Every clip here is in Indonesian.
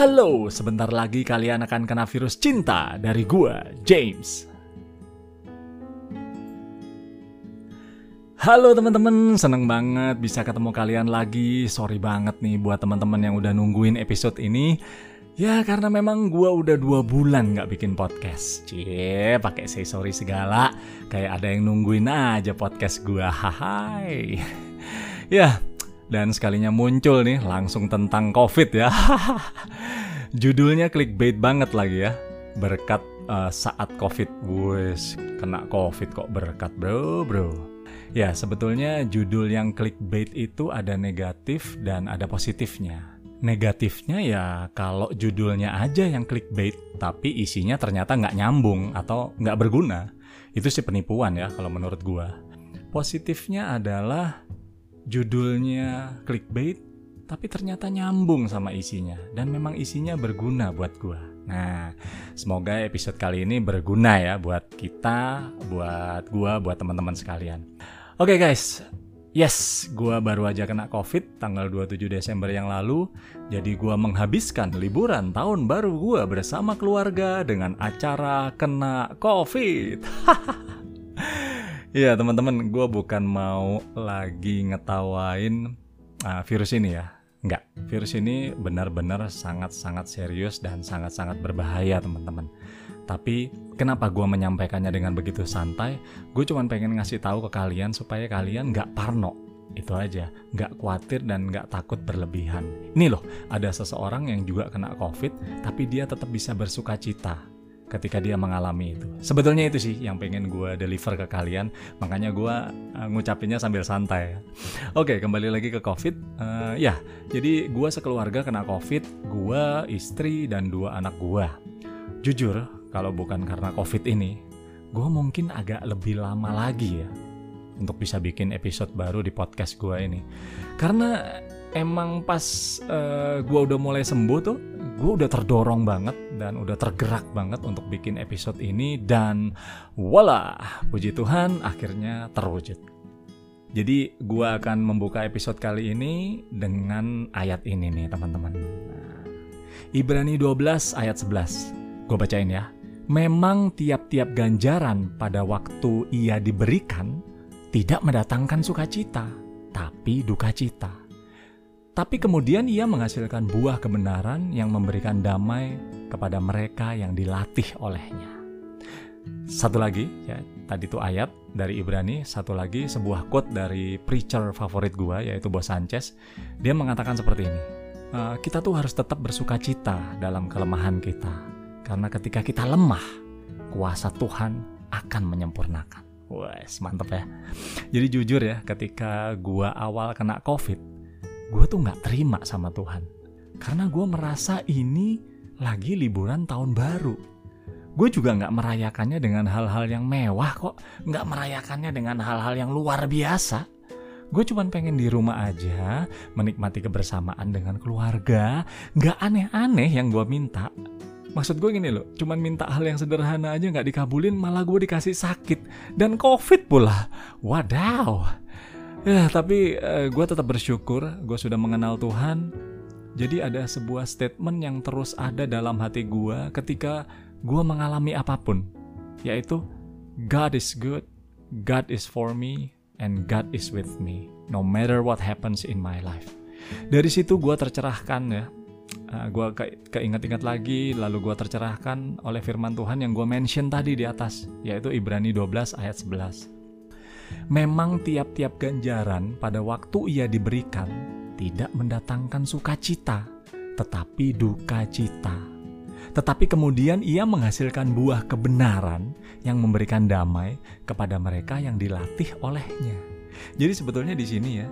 Halo, sebentar lagi kalian akan kena virus cinta dari gua, James. Halo teman-teman, seneng banget bisa ketemu kalian lagi. Sorry banget nih buat teman-teman yang udah nungguin episode ini. Ya karena memang gua udah dua bulan nggak bikin podcast. Cie, pakai say sorry segala. Kayak ada yang nungguin aja podcast gua. Hai. ya, dan sekalinya muncul nih langsung tentang COVID ya. Judulnya clickbait banget lagi ya. Berkat uh, saat COVID. Wes, kena COVID kok berkat, Bro, Bro. Ya, sebetulnya judul yang clickbait itu ada negatif dan ada positifnya. Negatifnya ya kalau judulnya aja yang clickbait, tapi isinya ternyata nggak nyambung atau nggak berguna. Itu sih penipuan ya kalau menurut gua. Positifnya adalah judulnya clickbait, tapi ternyata nyambung sama isinya dan memang isinya berguna buat gua. Nah, semoga episode kali ini berguna ya buat kita, buat gua, buat teman-teman sekalian. Oke okay guys, yes, gua baru aja kena COVID tanggal 27 Desember yang lalu. Jadi gua menghabiskan liburan tahun baru gua bersama keluarga dengan acara kena COVID. Iya teman-teman, gua bukan mau lagi ngetawain uh, virus ini ya. Enggak, virus ini benar-benar sangat-sangat serius dan sangat-sangat berbahaya teman-teman. Tapi kenapa gue menyampaikannya dengan begitu santai? Gue cuma pengen ngasih tahu ke kalian supaya kalian nggak parno. Itu aja, nggak khawatir dan nggak takut berlebihan. Ini loh, ada seseorang yang juga kena COVID, tapi dia tetap bisa bersuka cita ketika dia mengalami itu. Sebetulnya itu sih yang pengen gue deliver ke kalian, makanya gue uh, ngucapinnya sambil santai. Oke, kembali lagi ke COVID. Uh, ya, jadi gue sekeluarga kena COVID, gue, istri, dan dua anak gue. Jujur, kalau bukan karena COVID ini, gue mungkin agak lebih lama lagi ya untuk bisa bikin episode baru di podcast gue ini. Karena emang pas uh, eh, gue udah mulai sembuh tuh, gue udah terdorong banget dan udah tergerak banget untuk bikin episode ini dan wala, puji Tuhan akhirnya terwujud. Jadi gue akan membuka episode kali ini dengan ayat ini nih teman-teman. Ibrani 12 ayat 11. Gue bacain ya memang tiap-tiap ganjaran pada waktu ia diberikan tidak mendatangkan sukacita, tapi duka cita. Tapi kemudian ia menghasilkan buah kebenaran yang memberikan damai kepada mereka yang dilatih olehnya. Satu lagi, ya, tadi itu ayat dari Ibrani, satu lagi sebuah quote dari preacher favorit gua yaitu Bos Sanchez. Dia mengatakan seperti ini. E, kita tuh harus tetap bersuka cita dalam kelemahan kita karena ketika kita lemah, kuasa Tuhan akan menyempurnakan. Wes, mantep ya. Jadi jujur ya, ketika gua awal kena COVID, gua tuh nggak terima sama Tuhan. Karena gua merasa ini lagi liburan tahun baru. Gue juga nggak merayakannya dengan hal-hal yang mewah kok. Nggak merayakannya dengan hal-hal yang luar biasa. Gue cuma pengen di rumah aja, menikmati kebersamaan dengan keluarga. Nggak aneh-aneh yang gue minta. Maksud gue gini loh, cuman minta hal yang sederhana aja nggak dikabulin, malah gue dikasih sakit dan covid pula. Wadaw. Ya, tapi uh, gue tetap bersyukur gue sudah mengenal Tuhan. Jadi ada sebuah statement yang terus ada dalam hati gue ketika gue mengalami apa pun, yaitu God is good, God is for me, and God is with me, no matter what happens in my life. Dari situ gue tercerahkan ya, uh, ah, gue ke keinget-inget lagi lalu gue tercerahkan oleh firman Tuhan yang gue mention tadi di atas yaitu Ibrani 12 ayat 11 memang tiap-tiap ganjaran pada waktu ia diberikan tidak mendatangkan sukacita tetapi duka cita tetapi kemudian ia menghasilkan buah kebenaran yang memberikan damai kepada mereka yang dilatih olehnya jadi sebetulnya di sini ya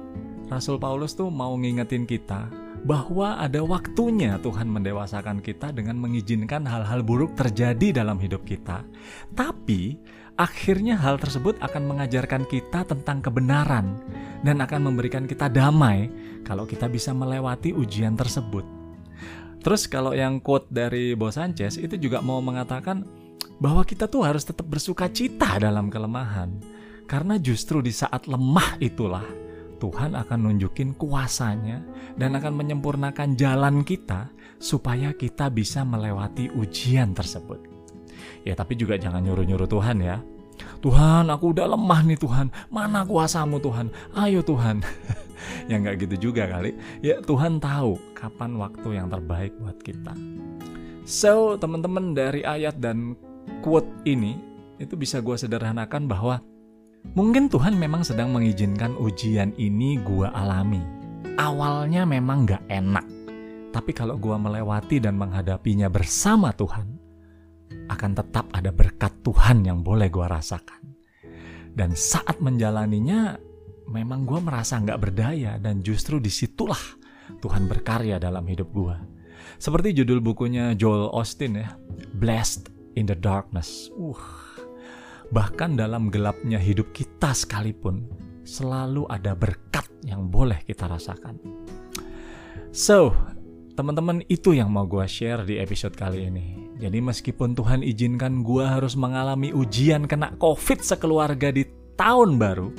Rasul Paulus tuh mau ngingetin kita bahwa ada waktunya Tuhan mendewasakan kita dengan mengizinkan hal-hal buruk terjadi dalam hidup kita. Tapi akhirnya hal tersebut akan mengajarkan kita tentang kebenaran dan akan memberikan kita damai kalau kita bisa melewati ujian tersebut. Terus kalau yang quote dari Bos Sanchez itu juga mau mengatakan bahwa kita tuh harus tetap bersuka cita dalam kelemahan. Karena justru di saat lemah itulah Tuhan akan nunjukin kuasanya dan akan menyempurnakan jalan kita supaya kita bisa melewati ujian tersebut. Ya tapi juga jangan nyuruh-nyuruh Tuhan ya. Tuhan aku udah lemah nih Tuhan, mana kuasamu Tuhan, ayo Tuhan. ya nggak gitu juga kali. Ya Tuhan tahu kapan waktu yang terbaik buat kita. So teman-teman dari ayat dan quote ini itu bisa gue sederhanakan bahwa mungkin Tuhan memang sedang mengizinkan ujian ini gue alami. Awalnya memang gak enak, tapi kalau gue melewati dan menghadapinya bersama Tuhan, akan tetap ada berkat Tuhan yang boleh gue rasakan. Dan saat menjalaninya, memang gue merasa gak berdaya dan justru di situlah Tuhan berkarya dalam hidup gue. Seperti judul bukunya Joel Austin ya, Blessed in the Darkness. Uh, Bahkan dalam gelapnya hidup kita sekalipun, selalu ada berkat yang boleh kita rasakan. So, teman-teman itu yang mau gue share di episode kali ini. Jadi meskipun Tuhan izinkan gue harus mengalami ujian kena covid sekeluarga di tahun baru,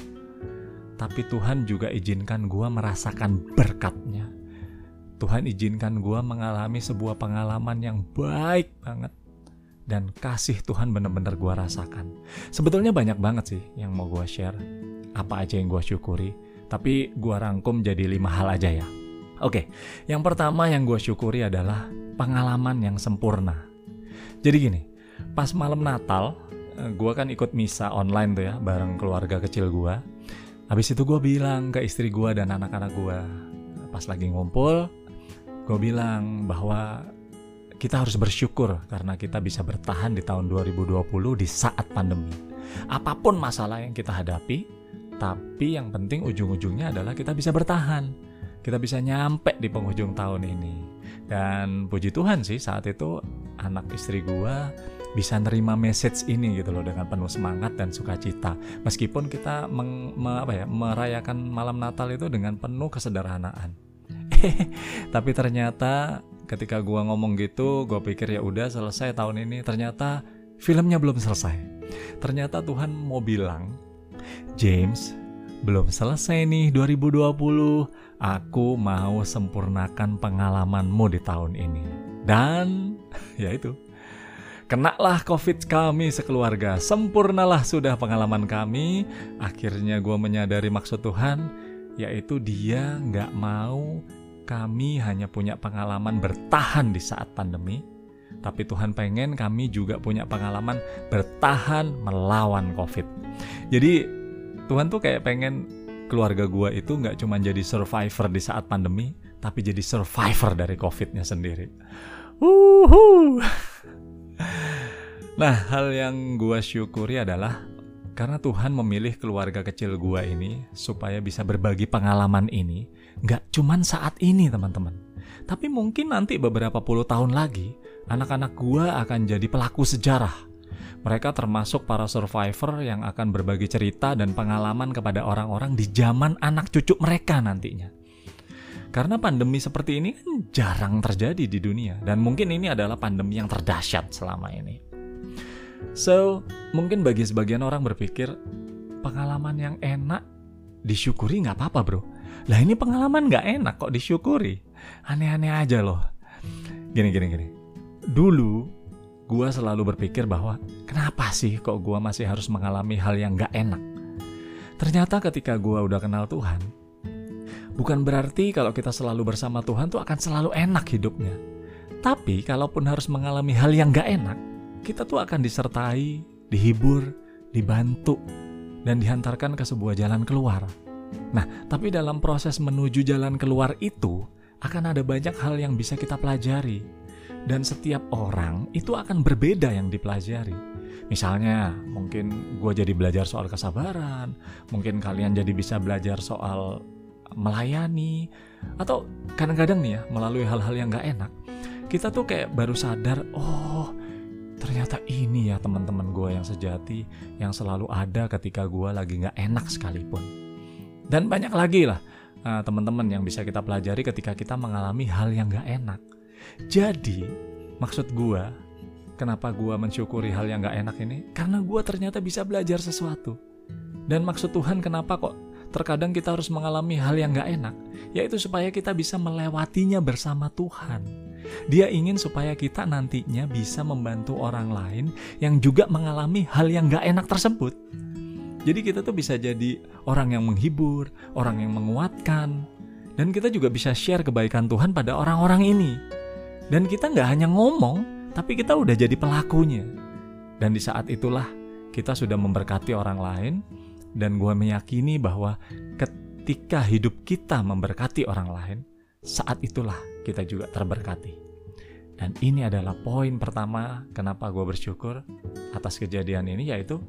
tapi Tuhan juga izinkan gue merasakan berkatnya. Tuhan izinkan gue mengalami sebuah pengalaman yang baik banget dan kasih Tuhan bener-bener gue rasakan. Sebetulnya banyak banget sih yang mau gue share, apa aja yang gue syukuri, tapi gue rangkum jadi lima hal aja ya. Oke, yang pertama yang gue syukuri adalah pengalaman yang sempurna. Jadi gini, pas malam Natal, eh, gue kan ikut misa online tuh ya, bareng keluarga kecil gue. Habis itu gue bilang ke istri gue dan anak-anak gue, pas lagi ngumpul, gue bilang bahwa kita harus bersyukur karena kita bisa bertahan di tahun 2020 di saat pandemi. Apa pun masalah yang kita hadapi, tapi yang penting ujung-ujungnya adalah kita bisa bertahan. Kita bisa nyampe di penghujung tahun ini. Dan puji Tuhan sih saat itu anak istri gua bisa nerima message ini gitu loh dengan penuh semangat dan sukacita. Meskipun kita meng, me, apa ya, merayakan malam Natal itu dengan penuh kesederhanaan. Tapi ternyata ketika gua ngomong gitu gue pikir ya udah selesai tahun ini ternyata filmnya belum selesai ternyata Tuhan mau bilang James belum selesai nih 2020 aku mau sempurnakan pengalamanmu di tahun ini dan ya itu Kenalah COVID kami sekeluarga, sempurnalah sudah pengalaman kami. Akhirnya gue menyadari maksud Tuhan, yaitu dia nggak mau kami hanya punya pengalaman bertahan di saat pandemi, tapi Tuhan pengen kami juga punya pengalaman bertahan melawan COVID. Jadi Tuhan tuh kayak pengen keluarga gua itu nggak cuma jadi survivor di saat pandemi, tapi jadi survivor dari COVID-nya sendiri. Uhuh. Nah, hal yang gua syukuri adalah karena Tuhan memilih keluarga kecil gua ini supaya bisa berbagi pengalaman ini, gak cuman saat ini teman-teman. Tapi mungkin nanti beberapa puluh tahun lagi, anak-anak gua akan jadi pelaku sejarah. Mereka termasuk para survivor yang akan berbagi cerita dan pengalaman kepada orang-orang di zaman anak cucu mereka nantinya. Karena pandemi seperti ini kan jarang terjadi di dunia dan mungkin ini adalah pandemi yang terdahsyat selama ini. So, mungkin bagi sebagian orang berpikir pengalaman yang enak disyukuri nggak apa-apa bro. Lah ini pengalaman nggak enak kok disyukuri. Aneh-aneh aja loh. Gini gini gini. Dulu gue selalu berpikir bahwa kenapa sih kok gue masih harus mengalami hal yang nggak enak. Ternyata ketika gue udah kenal Tuhan, bukan berarti kalau kita selalu bersama Tuhan tuh akan selalu enak hidupnya. Tapi kalaupun harus mengalami hal yang nggak enak, kita tuh akan disertai, dihibur, dibantu, dan dihantarkan ke sebuah jalan keluar. Nah, tapi dalam proses menuju jalan keluar itu, akan ada banyak hal yang bisa kita pelajari. Dan setiap orang itu akan berbeda yang dipelajari. Misalnya, mungkin gue jadi belajar soal kesabaran, mungkin kalian jadi bisa belajar soal melayani, atau kadang-kadang nih ya, melalui hal-hal yang gak enak, kita tuh kayak baru sadar, oh Ternyata ini ya teman-teman gue yang sejati yang selalu ada ketika gue lagi gak enak sekalipun. Dan banyak lagi lah uh, teman-teman yang bisa kita pelajari ketika kita mengalami hal yang gak enak. Jadi maksud gue kenapa gue mensyukuri hal yang gak enak ini? Karena gue ternyata bisa belajar sesuatu. Dan maksud Tuhan kenapa kok terkadang kita harus mengalami hal yang gak enak, yaitu supaya kita bisa melewatinya bersama Tuhan. Dia ingin supaya kita nantinya bisa membantu orang lain yang juga mengalami hal yang gak enak tersebut. Jadi kita tuh bisa jadi orang yang menghibur, orang yang menguatkan, dan kita juga bisa share kebaikan Tuhan pada orang-orang ini. Dan kita nggak hanya ngomong, tapi kita udah jadi pelakunya. Dan di saat itulah kita sudah memberkati orang lain, dan gue meyakini bahwa ketika hidup kita memberkati orang lain, saat itulah kita juga terberkati. Dan ini adalah poin pertama kenapa gue bersyukur atas kejadian ini yaitu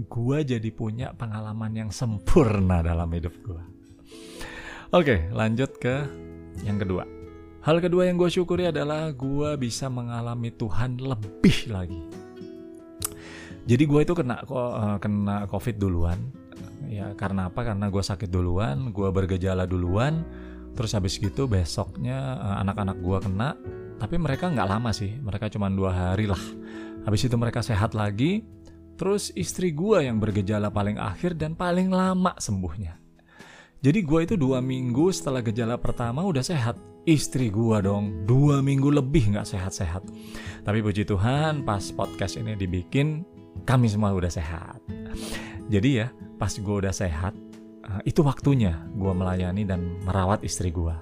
gue jadi punya pengalaman yang sempurna dalam hidup gue. Oke lanjut ke yang kedua. Hal kedua yang gue syukuri adalah gue bisa mengalami Tuhan lebih lagi. Jadi gue itu kena eh, kena COVID duluan. Ya karena apa? Karena gue sakit duluan gue bergejala duluan. Terus habis gitu besoknya uh, anak-anak gue kena. Tapi mereka nggak lama sih mereka cuma dua hari lah. Habis itu mereka sehat lagi. Terus istri gue yang bergejala paling akhir dan paling lama sembuhnya. Jadi gue itu dua minggu setelah gejala pertama udah sehat istri gue dong dua minggu lebih nggak sehat-sehat tapi puji Tuhan pas podcast ini dibikin kami semua udah sehat jadi ya pas gue udah sehat, uh, itu waktunya gue melayani dan merawat istri gue.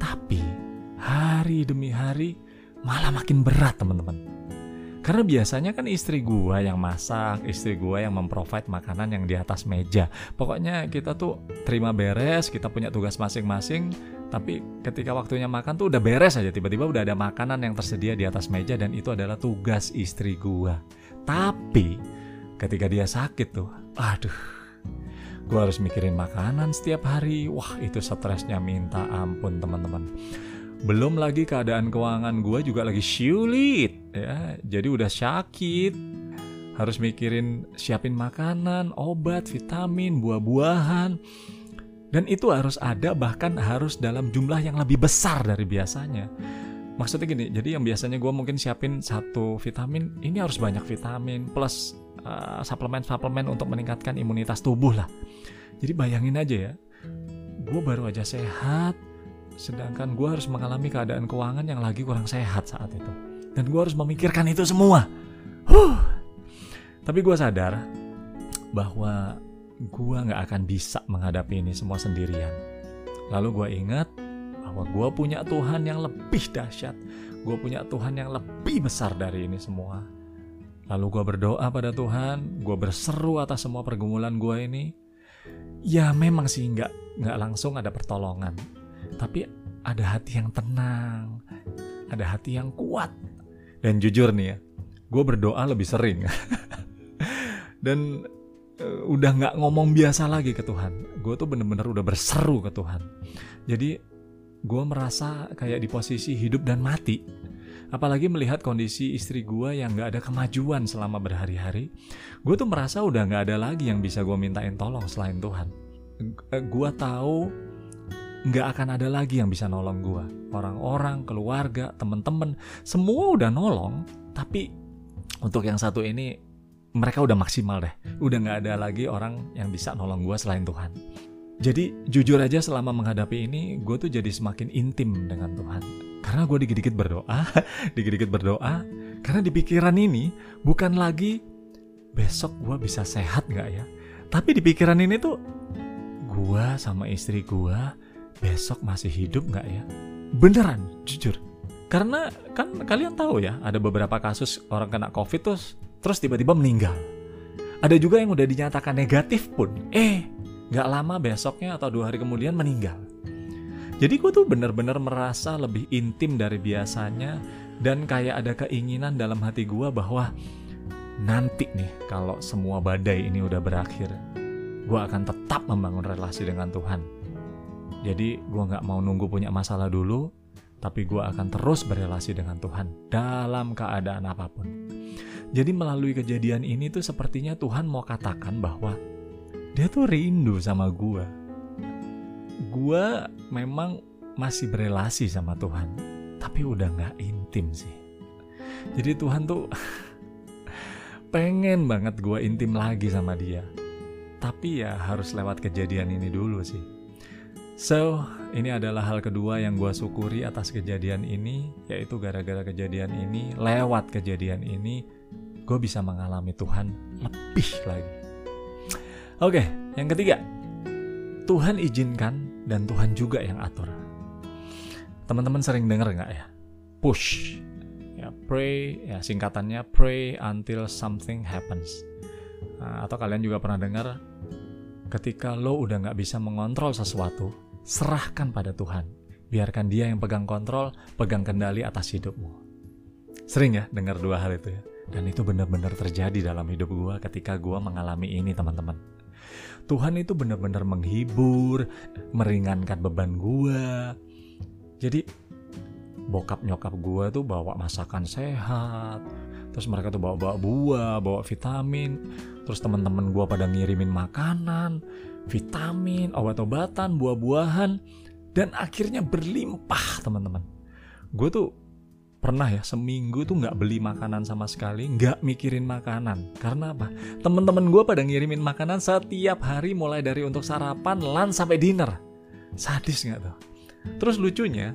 Tapi hari demi hari malah makin berat teman-teman. Karena biasanya kan istri gue yang masak, istri gue yang memprovide makanan yang di atas meja. Pokoknya kita tuh terima beres, kita punya tugas masing-masing. Tapi ketika waktunya makan tuh udah beres aja, tiba-tiba udah ada makanan yang tersedia di atas meja dan itu adalah tugas istri gue. Tapi ketika dia sakit tuh, aduh gue harus mikirin makanan setiap hari. Wah itu stresnya minta ampun teman-teman. Belum lagi keadaan keuangan gue juga lagi sulit ya. Jadi udah sakit. Harus mikirin siapin makanan obat vitamin buah-buahan dan itu harus ada bahkan harus dalam jumlah yang lebih besar dari biasanya maksudnya gini jadi yang biasanya gue mungkin siapin satu vitamin ini harus banyak vitamin plus uh, suplemen-suplemen untuk meningkatkan imunitas tubuh lah jadi bayangin aja ya, gue baru aja sehat, sedangkan gue harus mengalami keadaan keuangan yang lagi kurang sehat saat itu. Dan gue harus memikirkan itu semua. Huh. Tapi gue sadar bahwa gue gak akan bisa menghadapi ini semua sendirian. Lalu gue ingat bahwa gue punya Tuhan yang lebih dahsyat. Gue punya Tuhan yang lebih besar dari ini semua. Lalu gue berdoa pada Tuhan, gue berseru atas semua pergumulan gue ini, ya memang sih nggak nggak langsung ada pertolongan tapi ada hati yang tenang ada hati yang kuat dan jujur nih ya gue berdoa lebih sering dan udah nggak ngomong biasa lagi ke Tuhan gue tuh bener-bener udah berseru ke Tuhan jadi gue merasa kayak di posisi hidup dan mati Apalagi melihat kondisi istri gue yang gak ada kemajuan selama berhari-hari, gue tuh merasa udah gak ada lagi yang bisa gue mintain tolong selain Tuhan. Eh, gue tahu gak akan ada lagi yang bisa nolong gue. Orang-orang, keluarga, temen-temen, semua udah nolong, tapi untuk yang satu ini mereka udah maksimal deh. Udah gak ada lagi orang yang bisa nolong gue selain Tuhan. Jadi jujur aja selama menghadapi ini, gue tuh jadi semakin intim dengan Tuhan karena gue dikit-dikit berdoa, dikit-dikit berdoa, karena di pikiran ini bukan lagi besok gue bisa sehat gak ya? Tapi di pikiran ini tuh gue sama istri gue besok masih hidup gak ya? Beneran, jujur. Karena kan kalian tahu ya, ada beberapa kasus orang kena covid terus terus tiba-tiba meninggal. Ada juga yang udah dinyatakan negatif pun, eh gak lama besoknya atau dua hari kemudian meninggal. Jadi gue tuh bener-bener merasa lebih intim dari biasanya dan kayak ada keinginan dalam hati gue bahwa nanti nih kalau semua badai ini udah berakhir, gue akan tetap membangun relasi dengan Tuhan. Jadi gue gak mau nunggu punya masalah dulu, tapi gue akan terus berrelasi dengan Tuhan dalam keadaan apa pun. Jadi melalui kejadian ini tuh sepertinya Tuhan mau katakan bahwa dia tuh rindu sama gue gue memang masih berelasi sama Tuhan, tapi udah gak intim sih. Jadi Tuhan tuh pengen banget gue intim lagi sama dia. Tapi ya harus lewat kejadian ini dulu sih. So, ini adalah hal kedua yang gue syukuri atas kejadian ini, yaitu gara-gara kejadian ini, lewat kejadian ini, gue bisa mengalami Tuhan lebih lagi. Oke, yang ketiga, Tuhan izinkan dan Tuhan juga yang atur. Teman-teman sering dengar nggak ya? Push, ya pray, ya singkatannya pray until something happens. Nah, atau kalian juga pernah dengar, ketika lo udah nggak bisa mengontrol sesuatu, serahkan pada Tuhan. Biarkan dia yang pegang kontrol, pegang kendali atas hidupmu. Sering ya dengar dua hal itu ya. Dan itu benar-benar terjadi dalam hidup gue ketika gue mengalami ini teman-teman. Tuhan itu benar-benar menghibur, meringankan beban gue. Jadi bokap nyokap gue tuh bawa masakan sehat, terus mereka tuh bawa bawa buah, bawa vitamin, terus teman-teman gue pada ngirimin makanan, vitamin, obat-obatan, buah-buahan, dan akhirnya berlimpah teman-teman. Gue tuh pernah ya seminggu tuh nggak beli makanan sama sekali, nggak mikirin makanan. Karena apa? Temen-temen gue pada ngirimin makanan setiap hari mulai dari untuk sarapan, lunch sampai dinner. Sadis nggak tuh? Terus lucunya,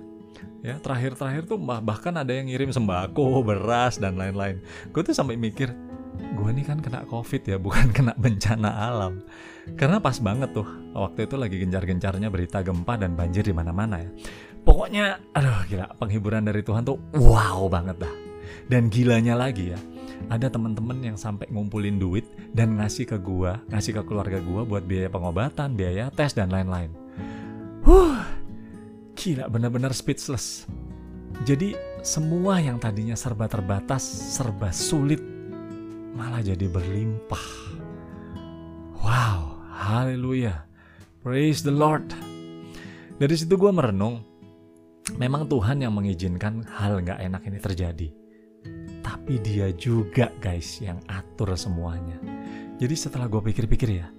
ya terakhir-terakhir tuh bahkan ada yang ngirim sembako, beras dan lain-lain. Gue tuh sampai mikir, gue nih kan kena covid ya, bukan kena bencana alam. Karena pas banget tuh, waktu itu lagi gencar-gencarnya berita gempa dan banjir di mana-mana ya. Pokoknya, aduh gila, penghiburan dari Tuhan tuh wow banget dah. Dan gilanya lagi ya, ada temen-temen yang sampai ngumpulin duit dan ngasih ke gua, ngasih ke keluarga gua buat biaya pengobatan, biaya tes dan lain-lain. Huh, gila bener-bener speechless. Jadi semua yang tadinya serba terbatas, serba sulit, malah jadi berlimpah. Wow, Haleluya. Praise the Lord. Dari situ gue merenung. Memang Tuhan yang mengizinkan hal gak enak ini terjadi. Tapi dia juga guys yang atur semuanya. Jadi setelah gue pikir-pikir ya.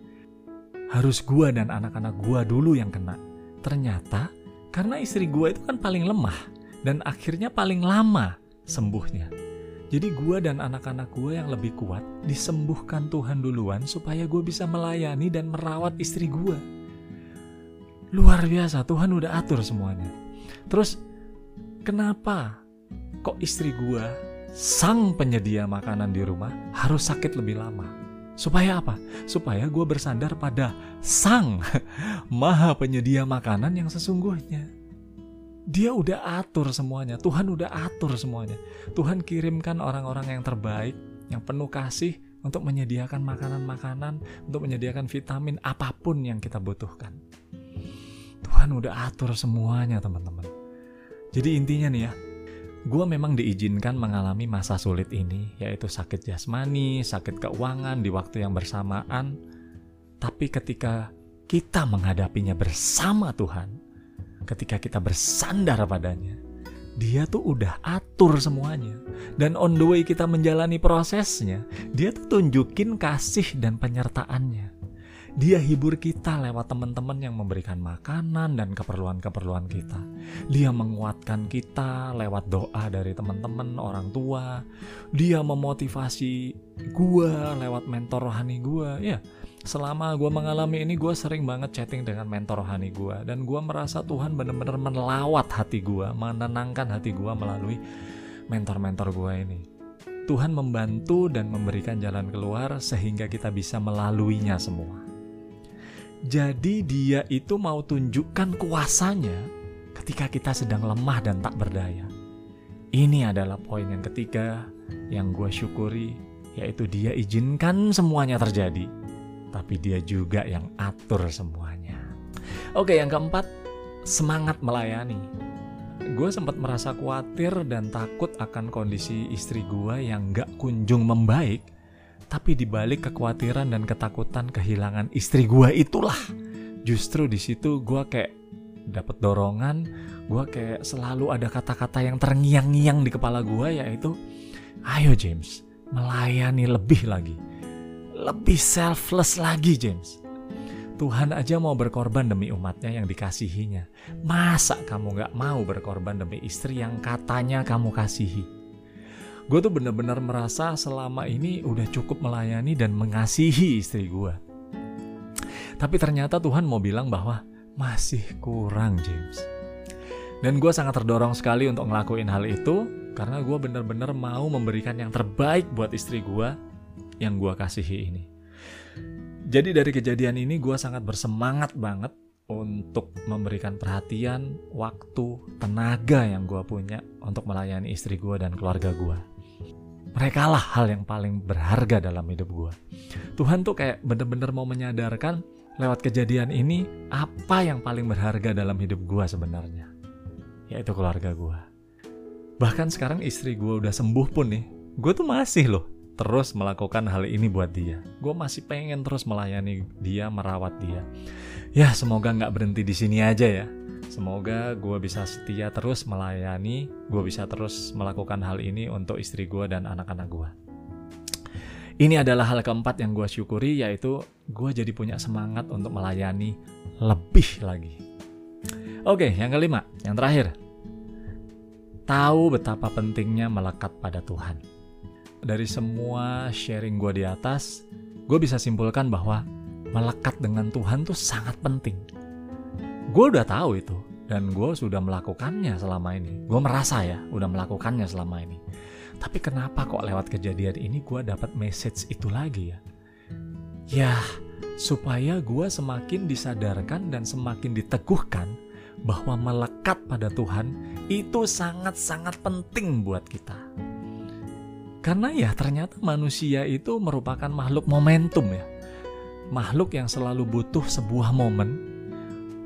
Harus gue dan anak-anak gue dulu yang kena. Ternyata karena istri gue itu kan paling lemah. Dan akhirnya paling lama sembuhnya. Jadi gue dan anak-anak gue yang lebih kuat disembuhkan Tuhan duluan supaya gue bisa melayani dan merawat istri gue. Luar biasa, Tuhan udah atur semuanya. Terus kenapa kok istri gue sang penyedia makanan di rumah harus sakit lebih lama? Supaya apa? Supaya gue bersandar pada sang maha penyedia makanan yang sesungguhnya. Dia udah atur semuanya, Tuhan udah atur semuanya. Tuhan kirimkan orang-orang yang terbaik, yang penuh kasih untuk menyediakan makanan-makanan, untuk menyediakan vitamin apa pun yang kita butuhkan. Tuhan udah atur semuanya teman-teman. Jadi intinya nih ya, gue memang diizinkan mengalami masa sulit ini, yaitu sakit jasmani, sakit keuangan di waktu yang bersamaan. Tapi ketika kita menghadapinya bersama Tuhan, ketika kita bersandar padanya, dia tuh udah atur semuanya. Dan on the way kita menjalani prosesnya, dia tuh tunjukin kasih dan penyertaannya. Dia hibur kita lewat teman-teman yang memberikan makanan dan keperluan-keperluan kita. Dia menguatkan kita lewat doa dari teman-teman, orang tua. Dia memotivasi gua lewat mentor rohani gua. Ya, selama gue mengalami ini gue sering banget chatting dengan mentor rohani gue dan gue merasa Tuhan benar-benar melawat hati gue menenangkan hati gue melalui mentor-mentor gue ini Tuhan membantu dan memberikan jalan keluar sehingga kita bisa melaluinya semua jadi dia itu mau tunjukkan kuasanya ketika kita sedang lemah dan tak berdaya ini adalah poin yang ketiga yang gue syukuri yaitu dia izinkan semuanya terjadi tapi dia juga yang atur semuanya. Oke, yang keempat, semangat melayani. Gue sempat merasa khawatir dan takut akan kondisi istri gue yang gak kunjung membaik, tapi dibalik kekhawatiran dan ketakutan kehilangan istri gue itulah, justru di situ gue kayak dapat dorongan, gue kayak selalu ada kata-kata yang terngiang-ngiang di kepala gue yaitu, ayo James, melayani lebih lagi lebih selfless lagi James. Tuhan aja mau berkorban demi umatnya yang dikasihinya. Masa kamu gak mau berkorban demi istri yang katanya kamu kasihi? Gue tuh bener-bener merasa selama ini udah cukup melayani dan mengasihi istri gue. Tapi ternyata Tuhan mau bilang bahwa masih kurang James. Dan gue sangat terdorong sekali untuk ngelakuin hal itu karena gue bener-bener mau memberikan yang terbaik buat istri gue yang gue kasihi ini. Jadi dari kejadian ini gue sangat bersemangat banget untuk memberikan perhatian, waktu, tenaga yang gue punya untuk melayani istri gue dan keluarga gue. Mereka lah hal yang paling berharga dalam hidup gue. Tuhan tuh kayak bener-bener mau menyadarkan lewat kejadian ini apa yang paling berharga dalam hidup gue sebenarnya. Yaitu keluarga gue. Bahkan sekarang istri gue udah sembuh pun nih, gue tuh masih loh terus melakukan hal ini buat dia. Gue masih pengen terus melayani dia, merawat dia. Ya, semoga nggak berhenti di sini aja ya. Semoga gue bisa setia terus melayani, gue bisa terus melakukan hal ini untuk istri gue dan anak-anak gue. Ini adalah hal keempat yang gue syukuri, yaitu gue jadi punya semangat untuk melayani lebih lagi. Oke, yang kelima, yang terakhir. Tahu betapa pentingnya melekat pada Tuhan dari semua sharing gue di atas, gue bisa simpulkan bahwa melekat dengan Tuhan tuh sangat penting. Gue udah tahu itu dan gue sudah melakukannya selama ini. Gue merasa ya udah melakukannya selama ini. Tapi kenapa kok lewat kejadian ini gue dapat message itu lagi ya? Ya, supaya gue semakin disadarkan dan semakin diteguhkan bahwa melekat pada Tuhan itu sangat-sangat penting buat kita. Karena ya ternyata manusia itu merupakan makhluk momentum ya. Makhluk yang selalu butuh sebuah momen,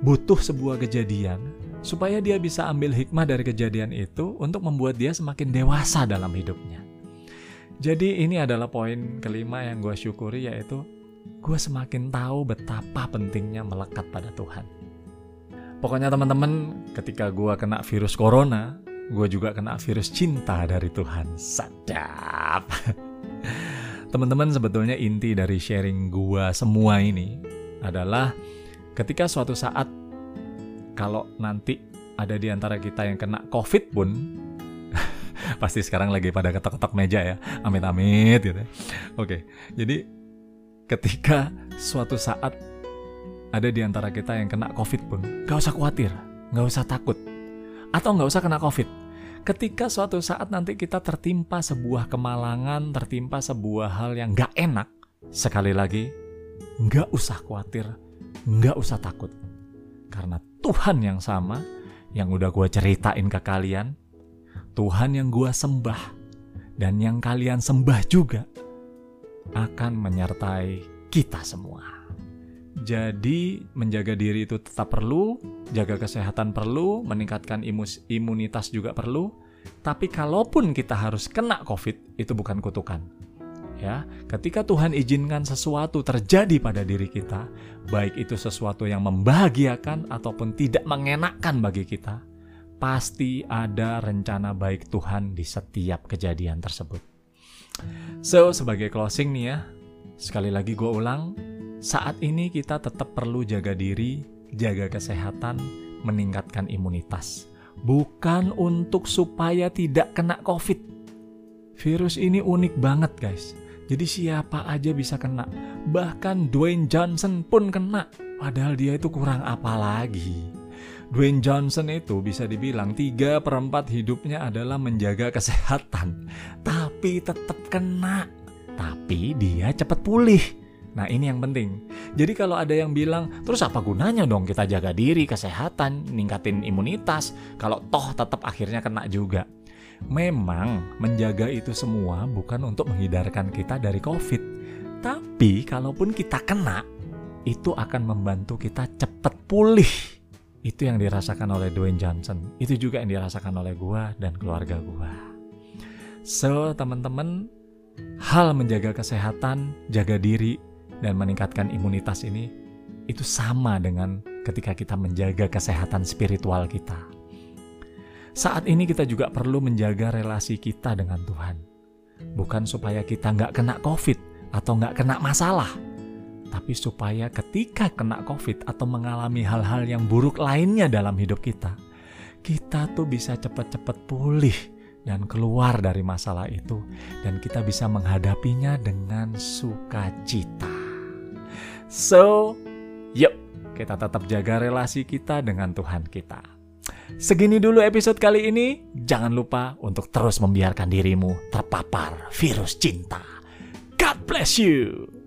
butuh sebuah kejadian, supaya dia bisa ambil hikmah dari kejadian itu untuk membuat dia semakin dewasa dalam hidupnya. Jadi ini adalah poin kelima yang gue syukuri yaitu gue semakin tahu betapa pentingnya melekat pada Tuhan. Pokoknya teman-teman ketika gue kena virus corona, gue juga kena virus cinta dari Tuhan. Sadap. Teman-teman sebetulnya inti dari sharing gue semua ini adalah ketika suatu saat kalau nanti ada di antara kita yang kena COVID pun pasti sekarang lagi pada ketok-ketok meja ya amit-amit gitu ya. oke jadi ketika suatu saat ada di antara kita yang kena COVID pun gak usah khawatir gak usah takut atau nggak usah kena COVID ketika suatu saat nanti kita tertimpa sebuah kemalangan, tertimpa sebuah hal yang gak enak, sekali lagi, gak usah khawatir, gak usah takut. Karena Tuhan yang sama, yang udah gue ceritain ke kalian, Tuhan yang gue sembah, dan yang kalian sembah juga, akan menyertai kita semua. Jadi menjaga diri itu tetap perlu, jaga kesehatan perlu, meningkatkan imus, imunitas juga perlu. Tapi kalaupun kita harus kena COVID, itu bukan kutukan. Ya, ketika Tuhan izinkan sesuatu terjadi pada diri kita, baik itu sesuatu yang membahagiakan ataupun tidak mengenakkan bagi kita, pasti ada rencana baik Tuhan di setiap kejadian tersebut. So, sebagai closing nih ya, sekali lagi gue ulang, saat ini kita tetap perlu jaga diri, jaga kesehatan, meningkatkan imunitas. Bukan untuk supaya tidak kena COVID. Virus ini unik banget guys. Jadi siapa aja bisa kena. Bahkan Dwayne Johnson pun kena. Padahal dia itu kurang apa lagi. Dwayne Johnson itu bisa dibilang 3 per 4 hidupnya adalah menjaga kesehatan. Tapi tetap kena. Tapi dia cepat pulih Nah ini yang penting. Jadi kalau ada yang bilang, terus apa gunanya dong kita jaga diri, kesehatan, ningkatin imunitas, kalau toh tetap akhirnya kena juga. Memang menjaga itu semua bukan untuk menghindarkan kita dari COVID. Tapi kalaupun kita kena, itu akan membantu kita cepat pulih. Itu yang dirasakan oleh Dwayne Johnson. Itu juga yang dirasakan oleh gua dan keluarga gua. So, teman-teman, hal menjaga kesehatan, jaga diri, dan meningkatkan imunitas ini itu sama dengan ketika kita menjaga kesehatan spiritual kita. Saat ini kita juga perlu menjaga relasi kita dengan Tuhan. Bukan supaya kita nggak kena COVID atau nggak kena masalah, tapi supaya ketika kena COVID atau mengalami hal-hal yang buruk lainnya dalam hidup kita, kita tuh bisa cepat-cepat pulih dan keluar dari masalah itu, dan kita bisa menghadapinya dengan sukacita. So, Yuk, kita tetap jaga relasi kita dengan Tuhan kita. Segini dulu episode kali ini. Jangan lupa untuk terus membiarkan dirimu terpapar virus cinta. God bless you.